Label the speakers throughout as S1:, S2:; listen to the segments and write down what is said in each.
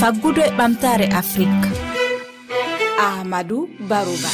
S1: faggudu e ɓamtare afrique.
S2: Ahmadou barouba.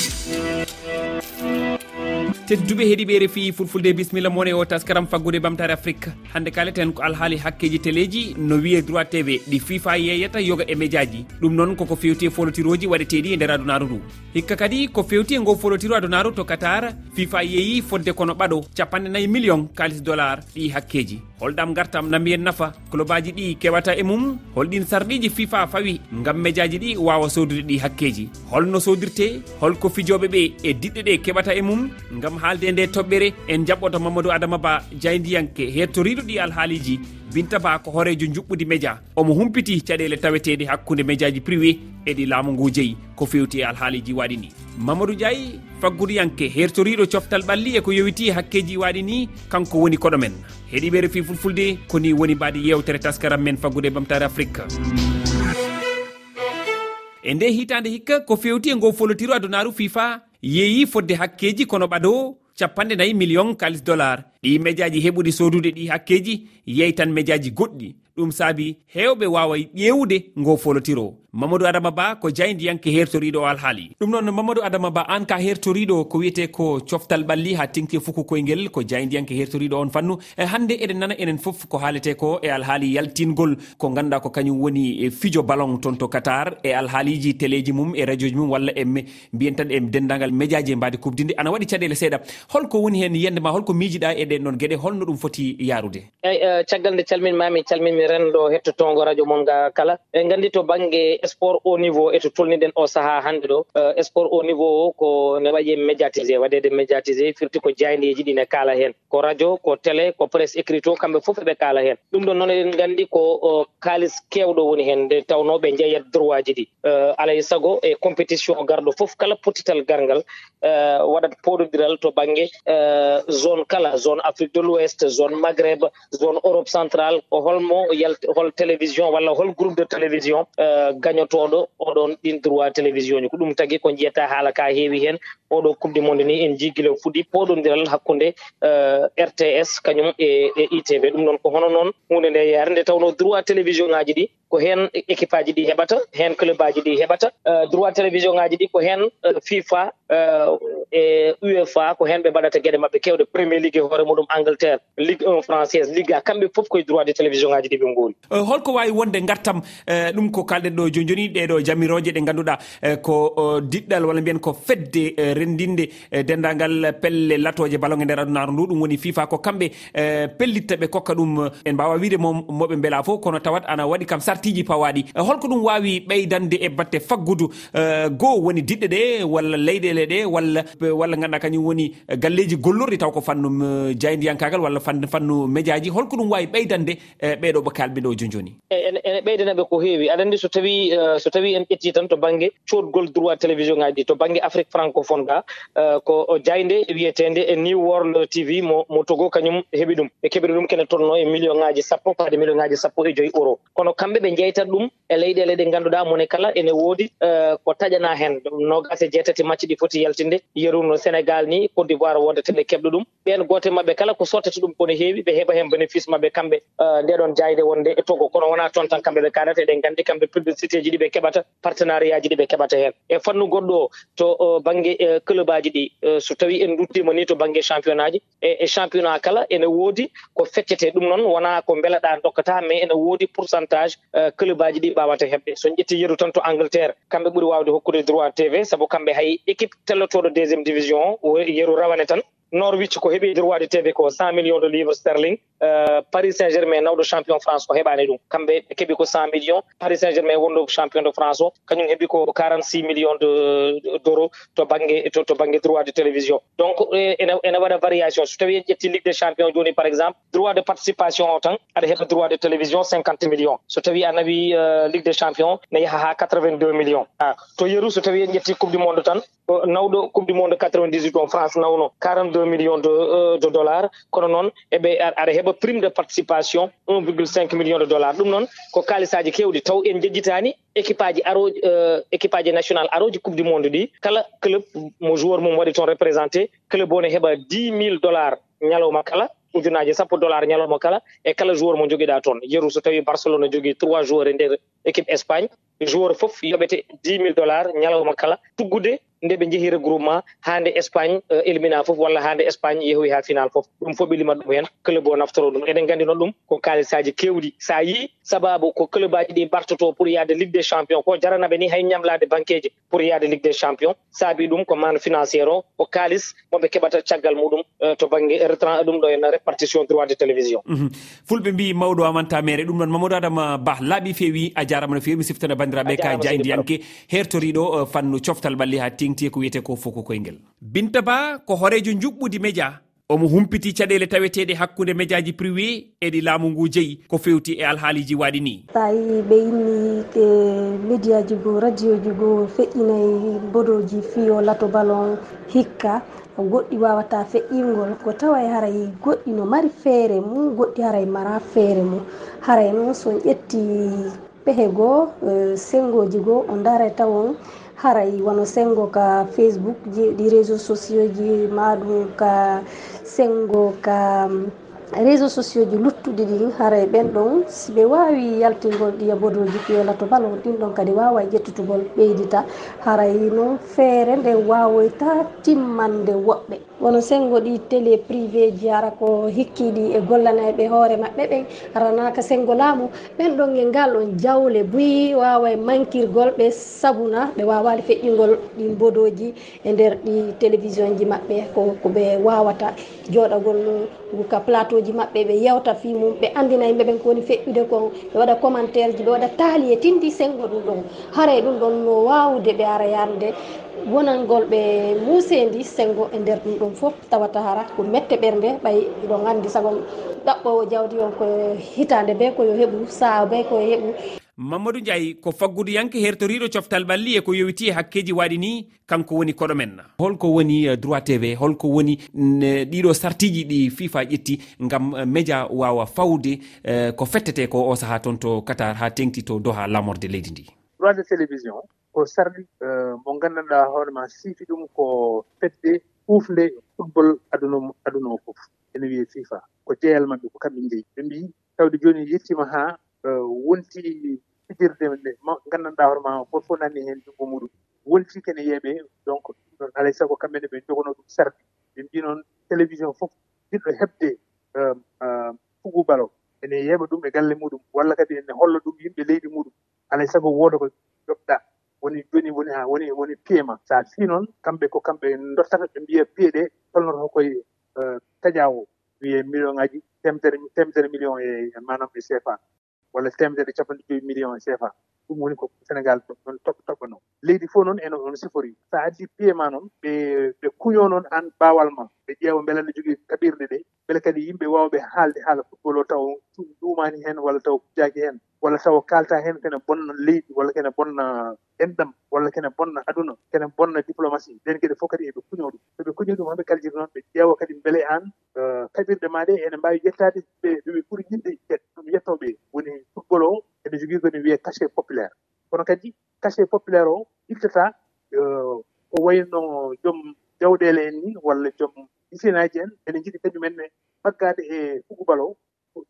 S3: tedduɓe heeɗiɓe refi fulfulde bisimilla moon e o taskaram faggude ɓamtare afrique. Hande kaleten ko alhaali hakkeji téléji no wiye droit tv ɗi fifa yeyata yoga e médiaji ɗum noon koko fewti e folotiroji waɗeteɗi e nder adunaru ndu. Hikka kadi ko fewti e ngo folotiro adunaru to qatar fifa yeeyi fodde kono ɓaɗo capanɗe nayyi million kalis dollar ɗi hakkeji. Holɗam gartam nambiyen nafa clobaji ɗi kewata e mum holɗin sarɗiji fifa fawi gam médiaji ɗi wawa sodude ɗi hakkeji. Holno sodirte holko fijoɓeɓe e diɗɗe ɗe keɓata e mum gam kam haalde nde toɓɓere en jaɓɓoto mamadou adama ba diaydiyanke hettoriɗo ɗi alhaaliji binta ba ko horejo juɓɓudi média omo humpiti caɗele taweteɗe hakkude médiaji privé e ɗi laamu ngu jeeyi ko fewti e alhaaliji waɗi ni. Mamadou diaye fagguriyanke hertoriɗo coftal ɓalli e ko yowiti hakkeji waɗi ni kanko woni koɗo men. Heeɗiɓe refi fulfulde koni woni mbaɗi yewtere taskaram men faggude e bamtare afrique. E nde hitande hikka ko fewti e ngo folotiro adunaru fifa yeeyi fodde hakkeji kono ɓadowo capanɗe nayi million kalis dollar ɗi médiaji heɓude sodude ɗi hakkeji yeyi tan médiaji goɗɗi. Ɗum saabi hewɓe waway ƴewude ngo folotiro mamadou adama ba ko jayndiyanke hertoriɗo o alhaali. Ɗum noon mamadou adama ba an ka hertoriɗo ko wiyete ko coftal ɓalli ha tinke fuku koyguel ko jayndiyanke hertoriɗo on fannu. E hannde eɗen nana enen foof ko haalete ko e alhaali yaltingol ko ganduɗa ko kañum woni e fijo ballon toon to qatar e alhaaliji téléji mum e radio ji mum walla e mbiyen tan e dendagal médiaji e mbadi kubdinde. Ana waɗi caɗele seeɗa. Holko woni hen yiyandema holko miijiɗa e ɗen noon. Gueɗe holno ɗum foti yarude
S4: eyi eh, caggal nde calminmami calminmi renɗo hettotongo radio mon ga kala. E gandi to banggue sport au niveau eto tolniɗen o saaha hannde ɗo. Euh, sport au niveau o ko ne waɗi médiatisé waɗede médiatisé firti ko jayndeji ɗi ne kaala heen ko radio ko télé ko presse écrit o kamɓe fof eɓe kaala heen ɗum ɗon noon eɗen nganndi ko euh, kaalis keewɗo woni heen nde tawnooɓe jeeyat droit ji ɗi. Euh, alay sago e compétition garɗo fof kala potital garngal waɗat poɗodiral to baŋnge zone kala zone afrique de l'ouest zone maghreb zone europe centrale ko holmo hol télévision walla hol groupe de télévision dañotoɗo oɗon ɗin droit télévision ji ko ɗum tagui ko jiyata haala ka heewi hen. Oɗo coupe du monde ni en jigguila fuɗɗi poɗodiral hakkude eh, rts kañum e e itv ɗum noon ko hono noon hunde nde yaari nde tawno droit télévision ngaji ɗi. ko hen équipe aji ɗi heɓata hen club aji ɗi heɓata. Euh, droit télévision ngaji ɗi ko hen euh, fifa e uefa ko hen ɓe mbaɗata gueɗe mabɓe kewɗe premier ligue e hoore muɗum angleterre ligue 1 française ligue a. Kamɓe foof koye droit de télévision ngaji ɗi ɓe ngooli
S3: holko wawi wonde gartam ɗum ko kalɗen ɗo joni joni ɗeɗo jamiroje ɗe ganduɗa ko diɗɗal walla mbiyen ko fedde rendinde dendagal pelle latoje ballon e nder adunaru ndu. Ɗum woni fifa ko kamɓe pellitta ɓe kokka ɗum en mbawa wiide mo moɓe beela fof. Kono tawat ana waɗi kam sart battiji pawaɗi eh, holko ɗum wawi ɓeydande e batte faggudu eh, goo woni diɗɗe ɗe walla leyɗele ɗe walla walla ganduɗa kañum woni galleji gollorɗi taw ko fannu mm, jayndiyankagal walla fannu média ji. Holko ɗum wawi ɓeydande eh, ɓeɗo ɓe kalɓeɗo jonjoni. E,
S4: ene ɓeydanaɓe ko heewi. Aɗa andi so tawi so tawi en ƴetti tan to banggue codgol droit télévision ngaji ɗi to banggue afrique francophone ga ko jaynde e wiyetede e new world tv mo mo togo kañum heeɓi ɗum. Ɓe keɓiri ɗum kene tolno e million ngaji sappo paade million ngaji sappo e joyi euro. Kono kamɓe ɓe jeytat ɗum e leyɗele ɗe ngannduɗaa mone kala ene woodi eh, ko taƴana hen. Nogase jeetati macce ɗi foti yaltinde. Yeruno sénégal ni côte d'ivoire wondatene keɓɗo ɗum. Ɓen goote maɓɓe kala ko sottata ɗum kono heewi ɓe heɓa hen bénéfice maɓɓe kamɓe eh, ndeɗon jayde wonde e togo. Kono wona toon tan kamɓe ɓe kaalata eɗen nganndi kamɓe publicité ji ɗi ɓe keɓata partenariat ji ɗi ɓe keɓata hen e fannu goɗɗo o to eh, baŋnge club aji ɗi so tawi en duttima ni to baŋnge championnat ji e, e championnat kala ene woodi ko feccete ɗum noon. Wona ko mbelaɗaa dokkata mais ene woodi pourcentage club aji ɗi mbawata hebde son ƴetti yeru tan to angleterre kamɓe ɓuuri wawde hokkude droit tv saabu kamɓe hay équipe tellotoɗo deuxiéme division o yeru rawane tan. norwich ko heɓi droit de tv ko cent million de livre sterling. Euh, paris saint germain nawɗo champion france ko heɓani ɗum. Kamɓe ɓe keeɓi ko cent million paris saint germain wonɗo champion de france o. Kañum heɓi ko quarante six million de d' euro to banggue to banggue droit de télévision. Donc e, ene waɗa variation. So tawi en ƴetti ligue des champion joni par exemple droit de participation o tan aɗa heɓa droit de télévision cinquante million so tawi a nawi euh, ligue des champion ne yaha ha quatre vingt deux million a ah, to yeru so tawi en ƴetti coupe du monde tan nawɗo coupe du monde quatre vingt dix huit on france nawno quarante deux 1 million de, euh, de dollars. Kono noon eɓe aɗa heɓa prime de participation 1 virgule 5 million de dollars. Ɗum noon ko kalisaji kewɗi taw en jejjitani équipe aji aro euh, équipe aji national aroji coupe du monde ɗi. Kala club mo joueur mum waɗi toon représenté club one heɓa 10 mille dollars ñalawma kala ujunaji sappo dollar ñalawma kala e kala joueur mo joguiɗa toon. Yeru so tawi barcelone jogui trois joueur e nder équipe espagne joueur foof yoɓete dix mille dollars ñalawma kala. Tuggude nde ɓe njehi regroupement haa nde espagne euh, élimina fof walla haa nde espagne yehoyi haa final fof ɗum fof ɓe limat ɗum heen club o naftoro ɗum. Eɗen nganndi noon ɗum ko kaalisaaji keewɗi. So a yii sababu ko club aji ɗi bartoto pour yahde ligue des champions ko jaranaɓe ni hay ñamlaade banqueji pour yahde ligue des champions. Saabi ɗum ko man financiére o ko kaalis moɓe keɓata caggal muɗum. Eh, to banggue e retran ɗum ɗo en répartition droit de télévision.
S3: Mhm. Fulɓe mbi mawɗo amanta amantamere ɗum noon mamadou adama ba laaɓi feewi a jarama no fewi mi siftana bandiraɓe ka jayndiyanke hertoriɗo eh, fannu coftal ɓalli ha tengti e ko wiyete ko foko koyngel. Binta ba ko horejo juɓɓudi média omo humpiti caɗele taweteɗe hakkude médiaji privé eɗi laamu ngu jeeyi ko fewti e alhaaliji waɗi ni.
S5: Tawi ɓe yinni e médiaji goo radio ji goo feƴƴinayi bodoji fiyo lato ballon hikka ko goɗɗi wawata feƴƴingol ko taway haray goɗɗi no mari feere mum goɗɗi haray mara feere mum. Haray noon son ƴetti pehe goo e, sengoji goo o daray tawon haray wono sengo ka facebook ji ɗi réseau sociaux ji maɗum ka sengo ka réseau sociaux ji luttuɗi ɗin haray e ɓen ɗon si ɓe wawi yaltingol ɗiya bodoji peela to balo ɗin ɗon kadi wawa ƴettutugol ɓeydita. Haray noon feere nde wawoyta timmande woɓɓe. wono sengo ɗi télé privé ji ara ko hikkiɗi e gollanayɓe hoore maɓɓe ɓen aranaka sengo laamu. Ɓen ɗon e ngal on jawle buyi wawa e mankirgol ɓe sabuna ɓe wawali feƴƴingol ɗin bodoji e nder ɗi télévision ji maɓɓe ko koɓe wawata. Joɗagol guka plateau ji maɓɓe ɓe yewta fi mum ɓe andina yimɓe ɓen kowoni feƴƴude kon ɓe waɗa commentaire ji ɓe waɗa taali e tindi sengo ɗum ɗon. Haara ɗum ɗon no wawde ɓe ara yarde wonangol ɓe muusendi sengo e nder ɗum ɗum fof tawata hara ko mette ɓernde ɓay iɗon anndi sago ɗaɓɓowo jawdi on ko hitande be koyo heɓu saa be koyo heɓu.
S3: Mamadou ndiaye ko fagguduyanke hertoriɗo coftal ɓalli e ko yowiti e hakkeji waɗi ni kanko woni koɗo men holko woni eh, droit tv holko woni ɗiɗo sartiji ɗi fifa ƴetti gam eh, média wawa fawde eh, ko fettete ko o saaha toon to qatar ha tengti to doha lamorde leydi ndi.
S6: Droit de télévision ko sarɗi e, mo gandanɗa hoore ma siifi ɗum ko fedde hufde football aduna aduna o foof ene wiye fifa. Ko jeeyal maɓɓe ko kamɓe jeeyi ɓe mbi tawde joni yettima ha e, wonti fijirde nde gandanɗa hoore ma goto fof nanni heen junngo muɗum. Wonti kene yeeɓe donc ɗum ɗon alay sago kamɓe ne ɓe jogono ɗum sarɗi ɓe mbi noon télévision fof jiɗɗo heɓde e, fugu balo. Ene yeeɓa ɗum e galle muɗum. Walla kadi ene holla ɗum yimɓe leydi muɗum. Alay sago wooda ko joɓɗa. woni joni woni ha woni woni pied ma so a fii noon kamɓe ko kamɓe dottata ɓe mbiya pied ɗe tolnoto koye euh, taƴa o wiye million ŋaji temedere temedere million e manam e CFA walla temedere capanɗe joyi million e CFA ɗum woni ko sénégal ɗon toɓɓano leydi fof noon eno on sifori. So addi pied ma noon ɓe ɓe kuño noon an bawal ma. Ɓe ƴeewa beele ne jogii kaɓirɗe ɗe. beele kadi yimɓe wawɓe haalde haala football o taw ɗumani heen walla taw jaaki heen walla taw kalta heen kene bonna leydi walla kene bonna enɗam walla kene bonna aduna kene bonna diplomatie. Ɗen geɗe fof kadi eɓe kuño ɗum. Soɓe kuño ɗum hamɓe kaljiri noon ɓe ƴeewa kadi beele an e, kaɓirɗe ma ɗe ene mbawi yettade ɓe ɓeɓe ɓuuri yidde ɗum yettoɓe woni football o ene jogii kone wiye cachet populaire. Kono kadi cachet populaire o ittata ko e, wayno joom jawɗele en ni walla joom usine aji en ene jiɗi kañumenne faggade e, e ugubal o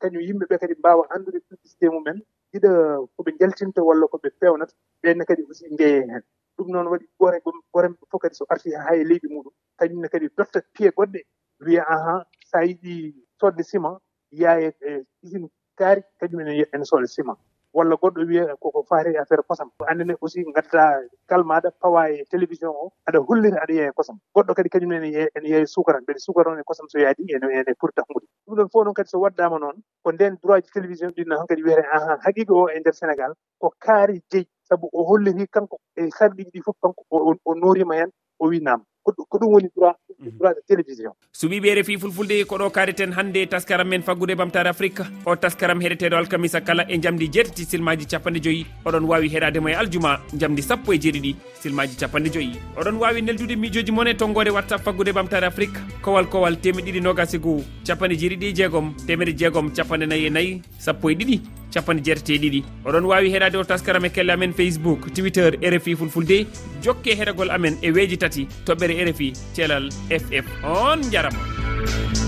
S6: kañum yimɓe ɓe kadi mbawa andude publicité mumen jiɗa koɓe jaltinta walla koɓe fewnata. Ɓenne kadi aussi jeeye hen. Ɗum noon waɗi gore goremɓe fof kadi so arti ha e leydi muɗum. Kañumne kadi dotta piye goɗɗe wiya ahan sa yiɗi sodde ciment yaye e usine kaari. Kañumene ene sooda ciment. walla goɗɗo wiya koko faati affaire kosam. Annene aussi gadda kalmaɗa pawa e télévision o aɗa hollita aɗa yeeya kosam. Goɗɗo kadi kañum ene ene yeeya sukara mbeɗa sukara on e kosam so yaadi ene ene pour dahmude ɗum ɗon fof noon kadi so waddama noon ko nden droit ji télévision ɗinno han kadi wiyete ahan haqiqa o e nder sénégal ko kaari jeyi. Sabu o holliti kanko e sarɗiji ɗi fof kanko o norima hen o winama ko ɗum woni droit Mhm. radio télévision.
S3: Suɓiɓe refi fulfulde ko ɗo kaɗeten hannde taskaram men faggude bamtare afrique o taskaram heɗeteɗo alkamisa kala e jamdi jeetati silmaji capanɗe joyyi oɗon wawi heɗademo e aljuma jamdi sappo e jeeɗiɗi silmaji capanɗe joyyi oɗon wawi neldude miijoji moon e tonggode whatsapp faggude bamtare afrique kowal kowal temeɗiɗi nogasi e goho capanɗe jeeɗiɗi e jeegom temeɗe jeegom capanɗe nayyi e nayyi sappo e ɗiɗi. capanɗe jeetati e ɗiɗi. Oɗon wawi heɗade o taskaram e kelle amen facebook twitter rfi fulfulde. Jokke heɗagol amen e weeji tati toɓɓere rfi thelal ff on jarama